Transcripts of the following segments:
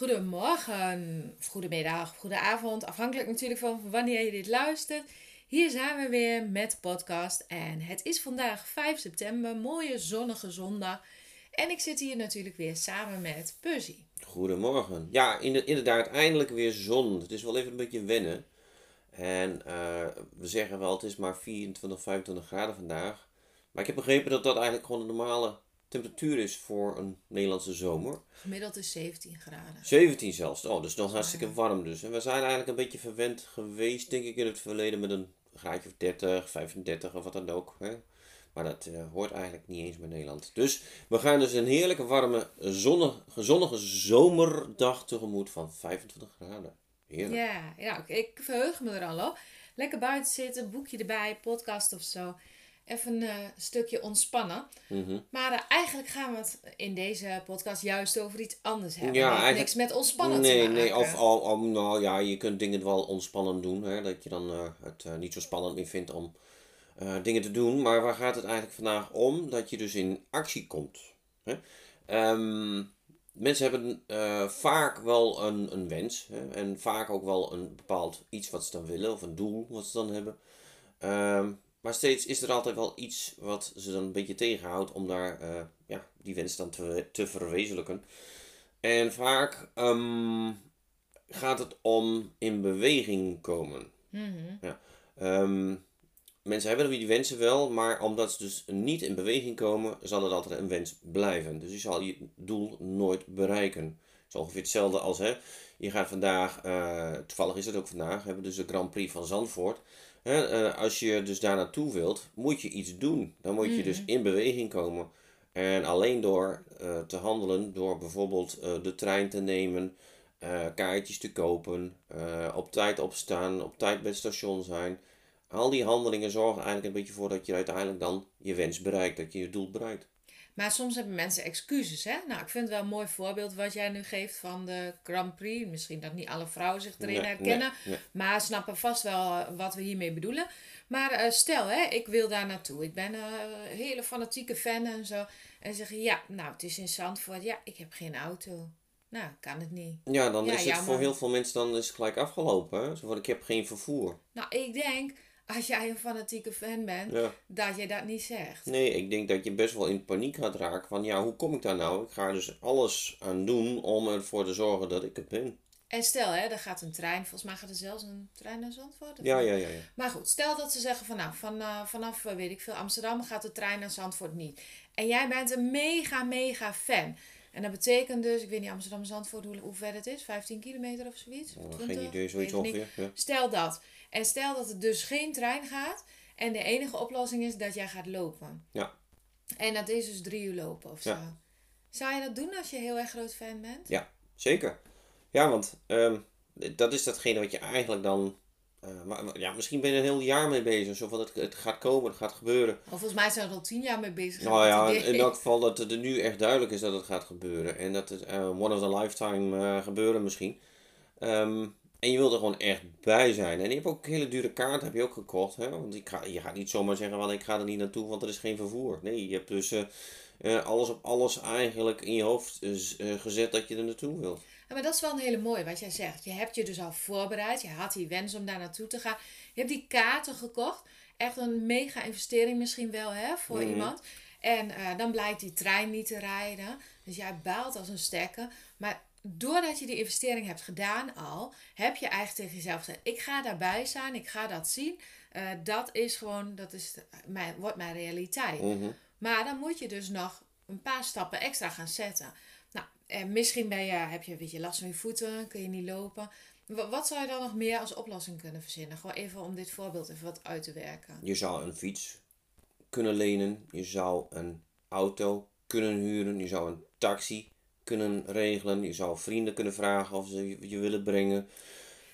Goedemorgen, of goedemiddag, goedenavond, afhankelijk natuurlijk van wanneer je dit luistert. Hier zijn we weer met de podcast en het is vandaag 5 september, mooie zonnige zondag. En ik zit hier natuurlijk weer samen met Percy. Goedemorgen. Ja, in- inderdaad, eindelijk weer zon. Het is wel even een beetje wennen. En eh, we zeggen wel, het is maar 24, 25 graden vandaag. Maar ik heb begrepen dat dat eigenlijk gewoon de normale temperatuur is voor een Nederlandse zomer. Gemiddeld is 17 graden. 17 zelfs. Oh, dus nog hartstikke warm dus. En we zijn eigenlijk een beetje verwend geweest, denk ik, in het verleden met een graadje of 30, 35 of wat dan ook. Hè? Maar dat eh, hoort eigenlijk niet eens bij Nederland. Dus we gaan dus een heerlijke, warme, zonnige, zonnige zomerdag tegemoet van 25 graden. Heerlijk. Ja, ja ik, ik verheug me er al op. Lekker buiten zitten, boekje erbij, podcast of zo. Even een eh, stukje ontspannen. Mhm. Maar eh, eigenlijk gaan we het in deze podcast juist over iets anders hebben. Ja, eigenlijk- niks met ontspannen Nee, te maken. nee, of, al, al- nou ja, je kunt dingen wel ontspannend doen. Hè, dat je dan eh, het niet zo spannend meer vindt om dingen te doen. Maar waar gaat het eigenlijk vandaag om? Dat je dus in actie komt. Hè? Ehm, mensen hebben vaak wel een, een wens. Hè, en vaak ook wel een bepaald iets wat ze dan willen. Of een doel wat ze dan hebben. Ehm, maar steeds is er altijd wel iets wat ze dan een beetje tegenhoudt om daar eh, ja, die wens dan te, te verwezenlijken. En vaak ehm, gaat het om in beweging komen. Mhm. Ja. Ehm, mensen hebben die wensen wel, maar omdat ze dus niet in beweging komen, zal het altijd een wens blijven. Dus je zal je doel nooit bereiken. Het is ongeveer hetzelfde als, hè, je gaat vandaag, eh, toevallig is het ook vandaag, hebben we dus de Grand Prix van Zandvoort. Eh, als je dus daar naartoe wilt, moet je iets doen. Dan moet je dus in beweging komen. En alleen door eh, te handelen, door bijvoorbeeld eh, de trein te nemen, kaartjes te kopen, op tijd opstaan, op tijd bij het station zijn. Al die handelingen zorgen eigenlijk een beetje voor dat je uiteindelijk dan je wens bereikt, dat je je doel bereikt. Maar soms hebben mensen excuses, hè? Nou, ik vind het wel een mooi voorbeeld wat jij nu geeft van de Grand Prix. Misschien dat niet alle vrouwen zich erin Nee, herkennen, nee, nee. maar snappen vast wel eh, wat we hiermee bedoelen. Maar eh, stel, hè, ik wil daar naartoe. Ik ben eh, een hele fanatieke fan en zo. En zeggen, ja, nou, het is in Zandvoort. Ja, ik heb geen auto. Nou, kan het niet. Ja, dan Ja, is het jammer. voor heel veel mensen dan is het gelijk afgelopen. Hè? Zo van, ik heb geen vervoer. Nou, ik denk, als jij een fanatieke fan bent, Ja. dat je dat niet zegt. Nee, ik denk dat je best wel in paniek gaat raken van, ja, hoe kom ik daar nou? Ik ga er dus alles aan doen om ervoor te zorgen dat ik het ben. En stel, hè, er gaat een trein. Volgens mij gaat er zelfs een trein naar Zandvoort. Ja, ja, ja. ja. Maar goed, stel dat ze zeggen van nou, van, eh, vanaf eh, weet ik veel Amsterdam gaat de trein naar Zandvoort niet. En jij bent een mega, mega fan. En dat betekent dus, ik weet niet Amsterdam Zandvoort hoe, hoe ver het is, 15 kilometer of zoiets? Oh, 20? geen idee, zoiets ongeveer. Ja. Stel dat. En stel dat er dus geen trein gaat en de enige oplossing is dat jij gaat lopen. Ja. En dat is dus drie uur lopen of zo. Ja. Zou je dat doen als je heel erg groot fan bent? Ja, zeker. Ja, want ehm, dat is datgene wat je eigenlijk dan. eh, maar, ja, misschien ben je er een heel jaar mee bezig. Zo van het, het gaat komen, het gaat gebeuren. Of volgens mij zijn we er al tien jaar mee bezig. Nou ja, het in, elk geval dat het er nu echt duidelijk is dat het gaat gebeuren. En dat het eh, one of a lifetime eh, gebeuren misschien. Ehm, en je wilt er gewoon echt bij zijn. En je hebt ook hele dure kaarten heb je ook gekocht. Hè? Want ik ga, je gaat niet zomaar zeggen, van ik ga er niet naartoe, want er is geen vervoer. Nee, je hebt dus eh, eh, alles op alles eigenlijk in je hoofd eh, gezet dat je er naartoe wilt. Ja, maar dat is wel een hele mooie wat jij zegt. Je hebt je dus al voorbereid. Je had die wens om daar naartoe te gaan. Je hebt die kaarten gekocht. Echt een mega investering misschien wel hè, voor Mhm. iemand. En dan blijkt die trein niet te rijden. Dus jij baalt als een stekker. Maar doordat je die investering hebt gedaan al, heb je eigenlijk tegen jezelf gezegd: ik ga daarbij zijn, ik ga dat zien. Eh, dat is gewoon, dat is mijn, wordt mijn realiteit. Mhm. Maar dan moet je dus nog een paar stappen extra gaan zetten. Nou, en misschien ben je, heb je een beetje last van je voeten, kun je niet lopen. Wa- Wat zou je dan nog meer als oplossing kunnen verzinnen? Gewoon even om dit voorbeeld even wat uit te werken. Je zou een fiets kunnen lenen. Je zou een auto kunnen huren. Je zou een taxi kunnen regelen. Je zou vrienden kunnen vragen of ze je- willen brengen.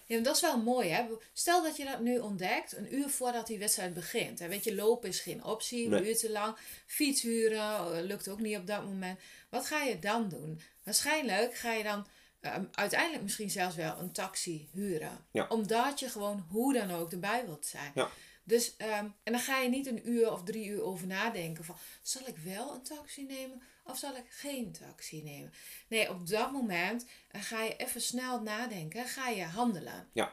Ja, maar dat is wel mooi, hè? Stel dat je dat nu ontdekt, een uur voordat die wedstrijd begint. Hè? Weet je, lopen is geen optie, een uur te lang. Fiets huren eh, lukt ook niet op dat moment. Wat ga je dan doen? Waarschijnlijk ga je dan eh, uiteindelijk misschien zelfs wel een taxi huren. Ja. Omdat je gewoon hoe dan ook erbij wilt zijn. Ja. Dus, ehm, en dan ga je niet een uur of drie uur over nadenken van... zal ik wel een taxi nemen of zal ik geen taxi nemen? Nee, op dat moment eh, ga je even snel nadenken, ga je handelen. Ja.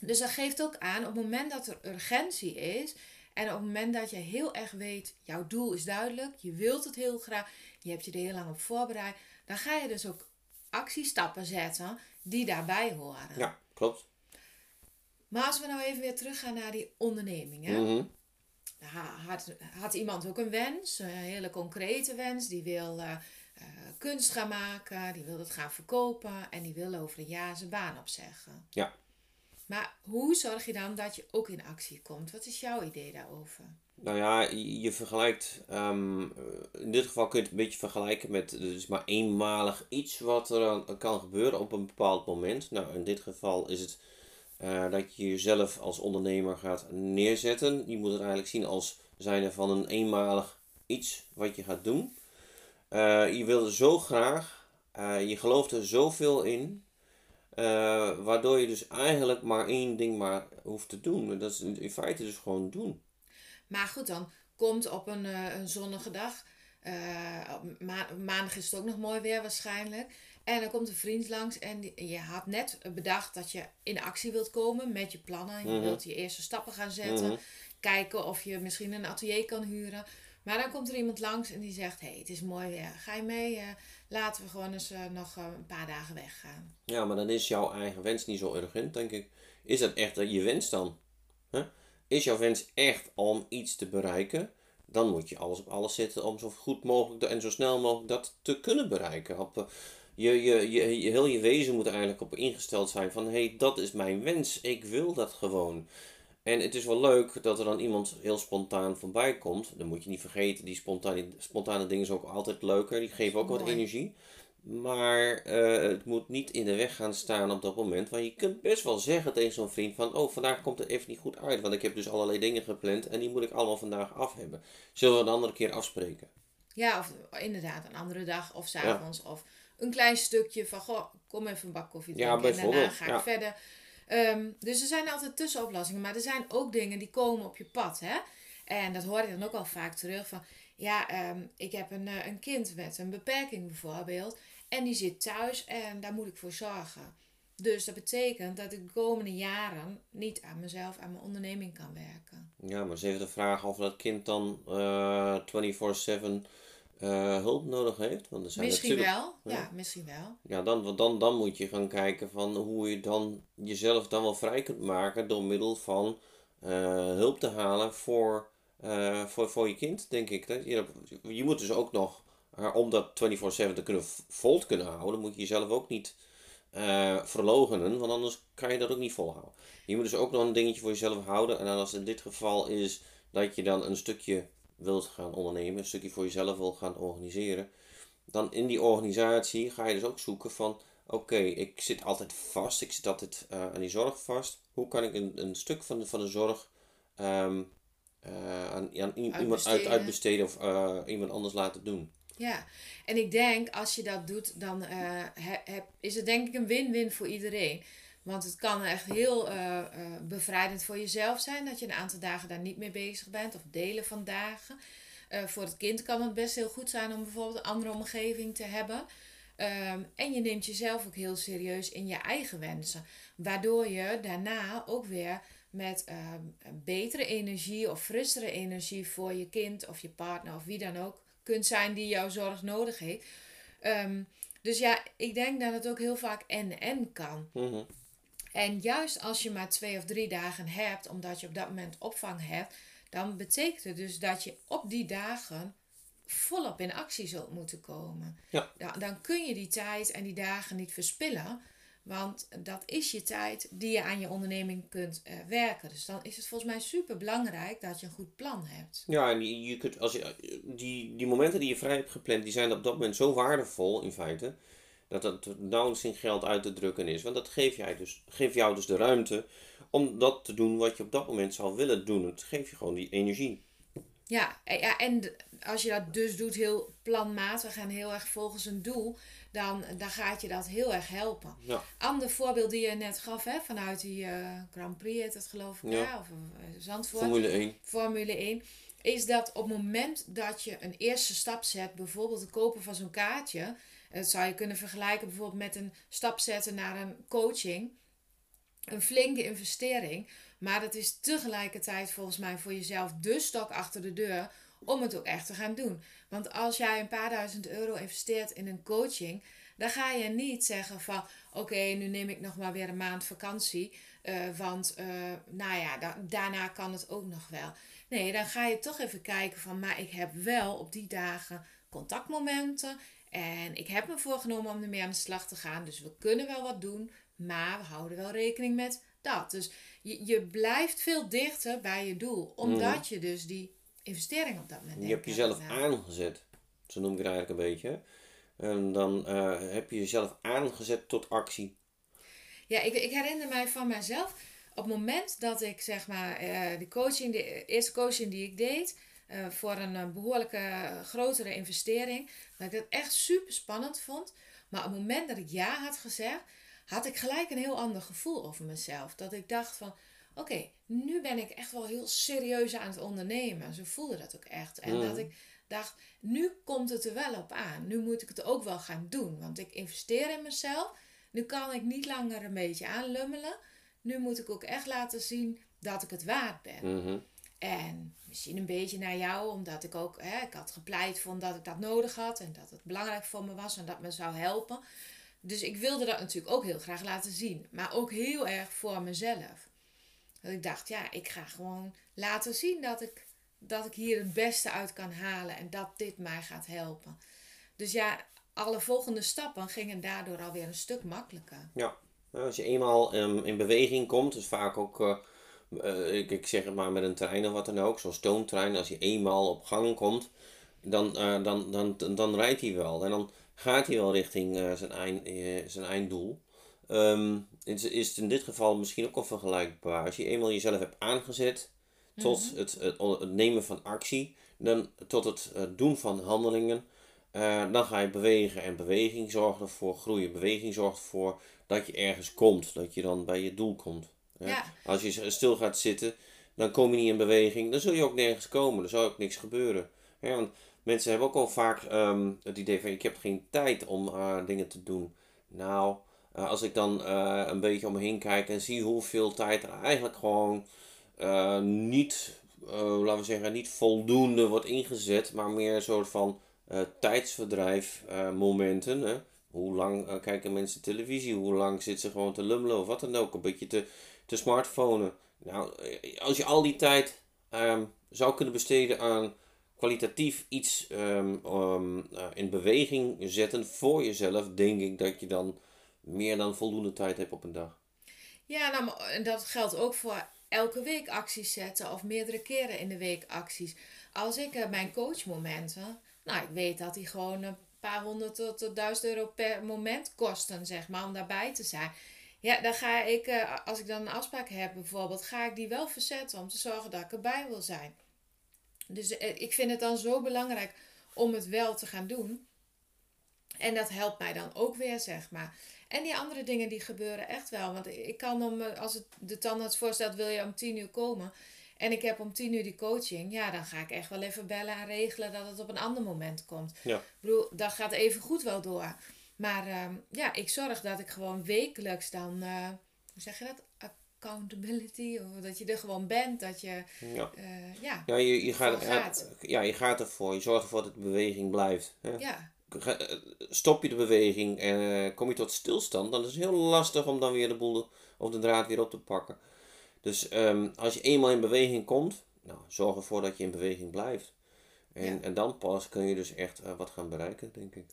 Dus dat geeft ook aan, op het moment dat er urgentie is... en op het moment dat je heel erg weet, jouw doel is duidelijk... je wilt het heel graag, je hebt je er heel lang op voorbereid... dan ga je dus ook actiestappen zetten die daarbij horen. Ja, klopt. Maar als we nou even weer teruggaan naar die onderneming... Hè? Mhm. Had, had iemand ook een wens, een hele concrete wens. Die wil eh, eh, kunst gaan maken, die wil het gaan verkopen en die wil over een jaar zijn baan opzeggen. Ja. Maar hoe zorg je dan dat je ook in actie komt? Wat is jouw idee daarover? Nou ja, je, vergelijkt, ehm, eh, in dit geval kun je het een beetje vergelijken met, is maar eenmalig iets wat er kan gebeuren op een bepaald moment. Nou, in dit geval is het eh, dat je jezelf als ondernemer gaat neerzetten. Je moet het eigenlijk zien als zijnde van een eenmalig iets wat je gaat doen. Eh, je wil er zo graag, eh, je gelooft er zoveel in, waardoor je dus eigenlijk maar één ding maar hoeft te doen. En Dat is in feite dus gewoon doen. Maar goed, dan komt op een, een zonnige dag. maandag is het ook nog mooi weer waarschijnlijk. En dan komt een vriend langs en je had net bedacht dat je in actie wilt komen met je plannen. Je Mhm. wilt je eerste stappen gaan zetten. Mhm. Kijken of je misschien een atelier kan huren. Maar dan komt er iemand langs en die zegt: Hé, hey, het is mooi weer. Ga je mee? Eh, laten we gewoon eens eh, nog eh, een paar dagen weggaan. Ja, maar dan is jouw eigen wens niet zo urgent, denk ik. Is dat echt je wens dan? Huh? Is jouw wens echt om iets te bereiken? Dan moet je alles op alles zetten om zo goed mogelijk en zo snel mogelijk dat te kunnen bereiken. Op, je, je, je, je, heel je wezen moet er eigenlijk op ingesteld zijn van... hé, hey, dat is mijn wens. Ik wil dat gewoon. En het is wel leuk dat er dan iemand heel spontaan voorbij komt. Dan moet je niet vergeten, die spontane, spontane dingen zijn ook altijd leuker. Die geven ook wat energie. Maar eh, het moet niet in de weg gaan staan op dat moment. Want je kunt best wel zeggen tegen zo'n vriend van... Oh, vandaag komt het even niet goed uit. Want ik heb dus allerlei dingen gepland. En die moet ik allemaal vandaag af hebben. Zullen we een andere keer afspreken? Ja, of inderdaad, een andere dag of s'avonds. Of een klein stukje van: Goh, kom even een bak koffie Ja, drinken. en daarna ga ik ja. verder. Ehm, dus er zijn altijd tussenoplossingen. Maar er zijn ook dingen die komen op je pad. Hè? En dat hoor ik dan ook al vaak terug van... Ja, ehm, ik heb een, eh, een kind met een beperking bijvoorbeeld. En die zit thuis en daar moet ik voor zorgen. Dus dat betekent dat ik de komende jaren niet aan mezelf, aan mijn onderneming kan werken. Ja, maar ze even de vraag of dat kind dan eh 24-7 eh, hulp nodig heeft. Want er zijn Misschien wel, ja. ja. misschien wel. Ja, dan, dan, dan moet je gaan kijken van hoe je dan jezelf dan wel vrij kunt maken door middel van eh, hulp te halen voor, eh, voor, voor je kind, denk ik. Dat je, je moet dus ook nog, om dat 24-7 te kunnen vol te kunnen houden, moet je jezelf ook niet eh verlogenen, want anders kan je dat ook niet volhouden. Je moet dus ook nog een dingetje voor jezelf houden. En als in dit geval is dat je dan een stukje wilt gaan ondernemen, een stukje voor jezelf wil gaan organiseren dan in die organisatie ga je dus ook zoeken van, oké, ik zit altijd vast, ik zit altijd eh, aan die zorg vast. Hoe kan ik een, een stuk van de, van de zorg ehm, eh, aan, aan iemand uit, Uitbesteden. of eh, iemand anders laten doen? Ja, en ik denk als je dat doet, dan he- heb, is het denk ik een win-win voor iedereen. Want het kan echt heel eh, eh, bevrijdend voor jezelf zijn dat je een aantal dagen daar niet mee bezig bent of delen van dagen. Eh, voor het kind kan het best heel goed zijn om bijvoorbeeld een andere omgeving te hebben. Ehm, en je neemt jezelf ook heel serieus in je eigen wensen. Waardoor je daarna ook weer met ehm, betere energie of frissere energie voor je kind of je partner of wie dan ook kunt zijn die jouw zorg nodig heeft. Ehm, dus ja, ik denk dat het ook heel vaak en-en kan. Mhm. En juist als je maar twee of drie dagen hebt, omdat je op dat moment opvang hebt, dan betekent het dus dat je op die dagen volop in actie zult moeten komen. Ja. Dan, dan kun je die tijd en die dagen niet verspillen. Want dat is je tijd die je aan je onderneming kunt eh, werken. Dus dan is het volgens mij super belangrijk dat je een goed plan hebt. Ja, en die, je kunt, als je, die, die momenten die je vrij hebt gepland, die zijn op dat moment zo waardevol in feite. Dat nauwelijks in geld uit te drukken is. Want dat geeft, jij dus, geeft jou dus de ruimte om dat te doen wat je op dat moment zou willen doen. Het geeft je gewoon die energie. Ja, en- ja, en als je dat dus doet heel planmatig en heel erg volgens een doel, dan, dan gaat je dat heel erg helpen. Ja. Ander voorbeeld die je net gaf, hè, vanuit die eh, Grand Prix, heet het geloof ik, Ja. ja. of eh, Zandvoort. Formule 1. Formule 1, is dat op het moment dat je een eerste stap zet, bijvoorbeeld het kopen van zo'n kaartje, dat zou je kunnen vergelijken bijvoorbeeld met een stap zetten naar een coaching, een flinke investering, maar dat is tegelijkertijd volgens mij voor jezelf de stok achter de deur om het ook echt te gaan doen. Want als jij een paar duizend euro investeert in een coaching, dan ga je niet zeggen van oké, nu neem ik nog maar weer een maand vakantie, eh, want eh, nou ja, da- daarna kan het ook nog wel. Nee, dan ga je toch even kijken van, maar ik heb wel op die dagen contactmomenten en ik heb me voorgenomen om ermee aan de slag te gaan, dus we kunnen wel wat doen, maar we houden wel rekening met dat. Dus je, je blijft veel dichter bij je doel, omdat je dus die investering op dat moment Je hebt jezelf aangezet. Zo noem ik het eigenlijk een beetje. En dan eh, heb je jezelf aangezet tot actie. Ja, ik, ik herinner mij van mezelf. Op het moment dat ik zeg maar eh, de coaching, de eerste coaching die ik deed, eh, voor een eh, behoorlijke eh, grotere investering, dat ik dat echt super spannend vond. Maar op het moment dat ik ja had gezegd, had ik gelijk een heel ander gevoel over mezelf. Dat ik dacht van, oké, nu ben ik echt wel heel serieus aan het ondernemen. Zo voelde dat ook echt. En dat ik dacht, nu komt het er wel op aan. Nu moet ik het ook wel gaan doen. Want ik investeer in mezelf. Nu kan ik niet langer een beetje aanlummelen. Nu moet ik ook echt laten zien dat ik het waard ben. Mhm. En misschien een beetje naar jou, omdat ik ook, hè, ik had gepleit van dat ik dat nodig had en dat het belangrijk voor me was en dat me zou helpen. Dus ik wilde dat natuurlijk ook heel graag laten zien, maar ook heel erg voor mezelf. Dat ik dacht, ja, ik ga gewoon laten zien dat ik, dat ik hier het beste uit kan halen en dat dit mij gaat helpen. Dus ja, alle volgende stappen gingen daardoor alweer een stuk makkelijker. Ja, Nou, als je eenmaal ehm, in beweging komt, dus vaak ook, eh, eh, ik, ik zeg het maar met een trein of wat dan ook, zo'n stoomtrein, als je eenmaal op gang komt, dan, eh, dan, dan, dan, dan rijdt hij wel. En dan gaat hij wel richting eh, zijn, eind, zijn einddoel. Ehm, is, is het in dit geval misschien ook wel vergelijkbaar. Als je eenmaal jezelf hebt aangezet tot het, het, het nemen van actie, dan tot het doen van handelingen, dan ga je bewegen. En beweging zorgt ervoor, groeien. Beweging zorgt ervoor dat je ergens komt. Dat je dan bij je doel komt. Ja. Als je stil gaat zitten, dan kom je niet in beweging. Dan zul je ook nergens komen. Er zal ook niks gebeuren. hè. want mensen hebben ook al vaak ehm, het idee van ik heb geen tijd om eh, dingen te doen. Nou, eh, als ik dan eh, een beetje om me heen kijk en zie hoeveel tijd er eigenlijk gewoon niet, laten we zeggen, niet voldoende wordt ingezet, maar meer een soort van tijdsverdrijf eh, momenten. Hè? Hoe lang eh, kijken mensen televisie? Hoe lang zitten ze gewoon te lummelen of wat dan ook? Een beetje te, te smartphonen. Nou, eh, als je al die tijd ehm, zou kunnen besteden aan kwalitatief iets ehm, eh, in beweging zetten voor jezelf, denk ik dat je dan meer dan voldoende tijd hebt op een dag. Ja, nou, en dat geldt ook voor elke week acties zetten of meerdere keren in de week acties. Als ik eh, mijn coachmomenten, nou, ik weet dat die gewoon paar honderd tot, tot duizend euro per moment kosten, zeg maar, om daarbij te zijn. Ja, dan ga ik, eh, als ik dan een afspraak heb bijvoorbeeld, ga ik die wel verzetten om te zorgen dat ik erbij wil zijn. Dus eh, ik vind het dan zo belangrijk om het wel te gaan doen. En dat helpt mij dan ook weer, zeg maar. En die andere dingen die gebeuren echt wel. Want ik kan om, eh, als het de tandarts voorstelt, wil je om tien uur komen. En ik heb om tien uur die coaching. Ja, dan ga ik echt wel even bellen en regelen dat het op een ander moment komt. Ja. Ik bedoel, dat gaat even goed wel door. Maar ehm, ja, ik zorg dat ik gewoon wekelijks dan, eh, hoe zeg je dat? Accountability. Of dat je er gewoon bent. Dat je, Ja. eh, ja, Ja, je, je, gaat, ja, je gaat ervoor. Je zorgt ervoor dat de beweging blijft. Hè? ja, eh, Stop je de beweging en kom je tot stilstand, dan is het heel lastig om dan weer de boel of de draad weer op te pakken. Dus ehm, als je eenmaal in beweging komt, nou, zorg ervoor dat je in beweging blijft. En, en dan pas kun je dus echt eh, wat gaan bereiken, denk ik.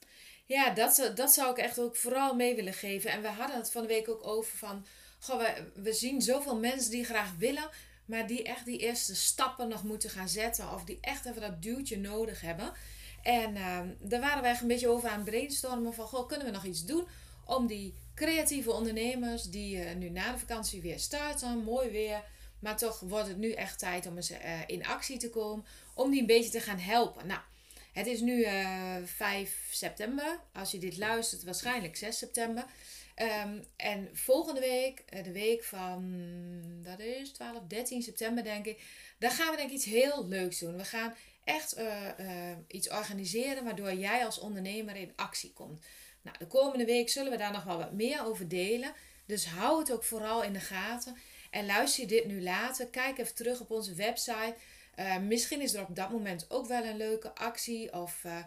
Ja, dat, zou- dat zou ik echt ook vooral mee willen geven. En we hadden het van de week ook over van... Goh, we, we zien zoveel mensen die graag willen... maar die echt die eerste stappen nog moeten gaan zetten... of die echt even dat duwtje nodig hebben. En ehm, daar waren wij echt een beetje over aan het brainstormen van... Goh, kunnen we nog iets doen om die creatieve ondernemers... die eh, nu na de vakantie weer starten, mooi weer... maar toch wordt het nu echt tijd om eens eh, in actie te komen... om die een beetje te gaan helpen. Nou... Het is nu eh 5 september. Als je dit luistert, waarschijnlijk 6 september. Ehm, en volgende week, eh, de week van, dat is 12, 13 september denk ik. Daar gaan we denk ik iets heel leuks doen. We gaan echt eh, eh, iets organiseren waardoor jij als ondernemer in actie komt. Nou, de komende week zullen we daar nog wel wat meer over delen. Dus hou het ook vooral in de gaten. En luister je dit nu later, kijk even terug op onze website. Uh, misschien is er op dat moment ook wel een leuke actie. Of uh,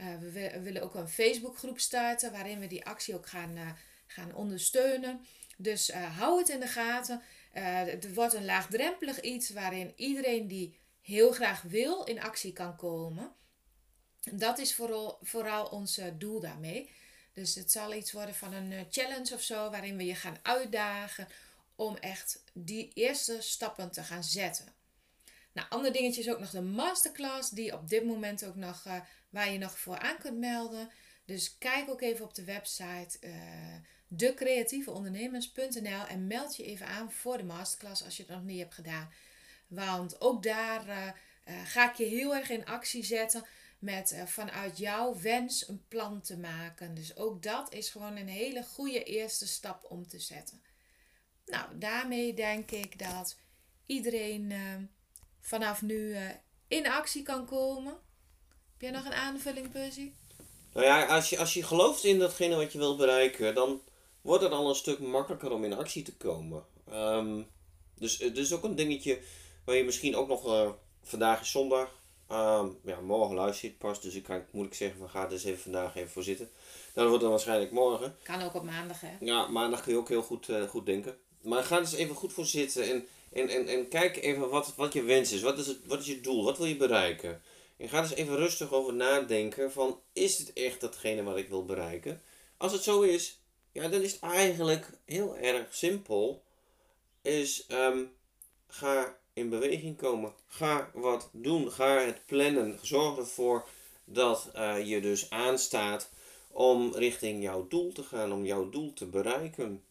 uh, we, we, willen ook een Facebookgroep starten waarin we die actie ook gaan, gaan ondersteunen. Dus hou het in de gaten. het wordt een laagdrempelig iets waarin iedereen die heel graag wil in actie kan komen. Dat is vooral, vooral ons doel daarmee. Dus het zal iets worden van een challenge of zo waarin we je gaan uitdagen om echt die eerste stappen te gaan zetten. Nou, ander dingetje is ook nog de masterclass, die op dit moment ook nog, uh, waar je nog voor aan kunt melden. Dus kijk ook even op de website uh, decreatieveondernemers.nl en meld je even aan voor de masterclass als je het nog niet hebt gedaan. Want ook daar ga ik je heel erg in actie zetten met vanuit jouw wens een plan te maken. Dus ook dat is gewoon een hele goede eerste stap om te zetten. Nou, daarmee denk ik dat iedereen vanaf nu uh, in actie kan komen. Heb jij nog een aanvulling, Percy? Nou ja, als je, als je gelooft in datgene wat je wilt bereiken, dan wordt het al een stuk makkelijker om in actie te komen. Um, dus het is ook een dingetje waar je misschien ook nog... Vandaag is zondag. Um, ja, morgen luister je het pas, dus ik kan moeilijk zeggen van ga er eens even vandaag even voor zitten. Nou, dat wordt dan waarschijnlijk morgen. Kan ook op maandag, hè? Ja, maandag kun je ook heel goed, uh, goed denken. Maar ga er eens even goed voor zitten en en, en, en kijk even wat, wat je wens is. Wat is, het, wat is je doel? Wat wil je bereiken? En ga dus even rustig over nadenken van, is het echt datgene wat ik wil bereiken? Als het zo is, ja, dan is het eigenlijk heel erg simpel. Is, um, ga in beweging komen. Ga wat doen. Ga het plannen. Zorg ervoor dat uh, je dus aanstaat om richting jouw doel te gaan. Om jouw doel te bereiken.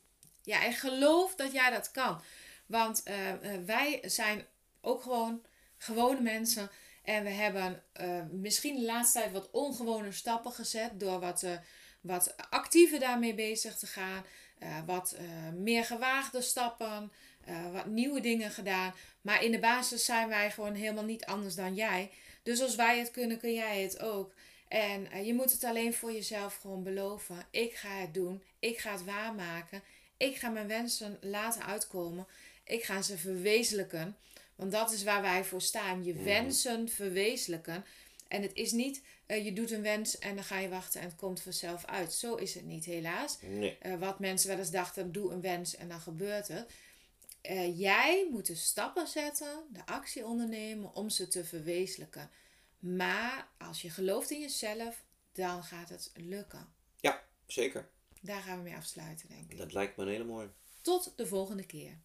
Ja, en geloof dat jij dat kan. Want uh, uh, wij zijn ook gewoon gewone mensen. En we hebben misschien de laatste tijd wat ongewone stappen gezet. Door wat, wat actiever daarmee bezig te gaan. wat meer gewaagde stappen. Wat nieuwe dingen gedaan. Maar in de basis zijn wij gewoon helemaal niet anders dan jij. Dus als wij het kunnen, kun jij het ook. En je moet het alleen voor jezelf gewoon beloven. Ik ga het doen. Ik ga het waarmaken. Ik ga mijn wensen laten uitkomen. Ik ga ze verwezenlijken. Want dat is waar wij voor staan. Je wensen verwezenlijken. En het is niet, uh, je doet een wens en dan ga je wachten en het komt vanzelf uit. Zo is het niet, helaas. Nee. Uh, wat mensen wel eens dachten, doe een wens en dan gebeurt het. Uh, jij moet de stappen zetten, de actie ondernemen om ze te verwezenlijken. Maar als je gelooft in jezelf, dan gaat het lukken. Ja, zeker. Daar gaan we mee afsluiten, denk ik. Dat lijkt me een hele mooie. Tot de volgende keer.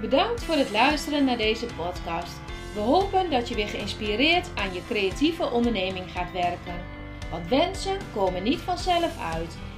Bedankt voor het luisteren naar deze podcast. We hopen dat je weer geïnspireerd aan je creatieve onderneming gaat werken. Want wensen komen niet vanzelf uit.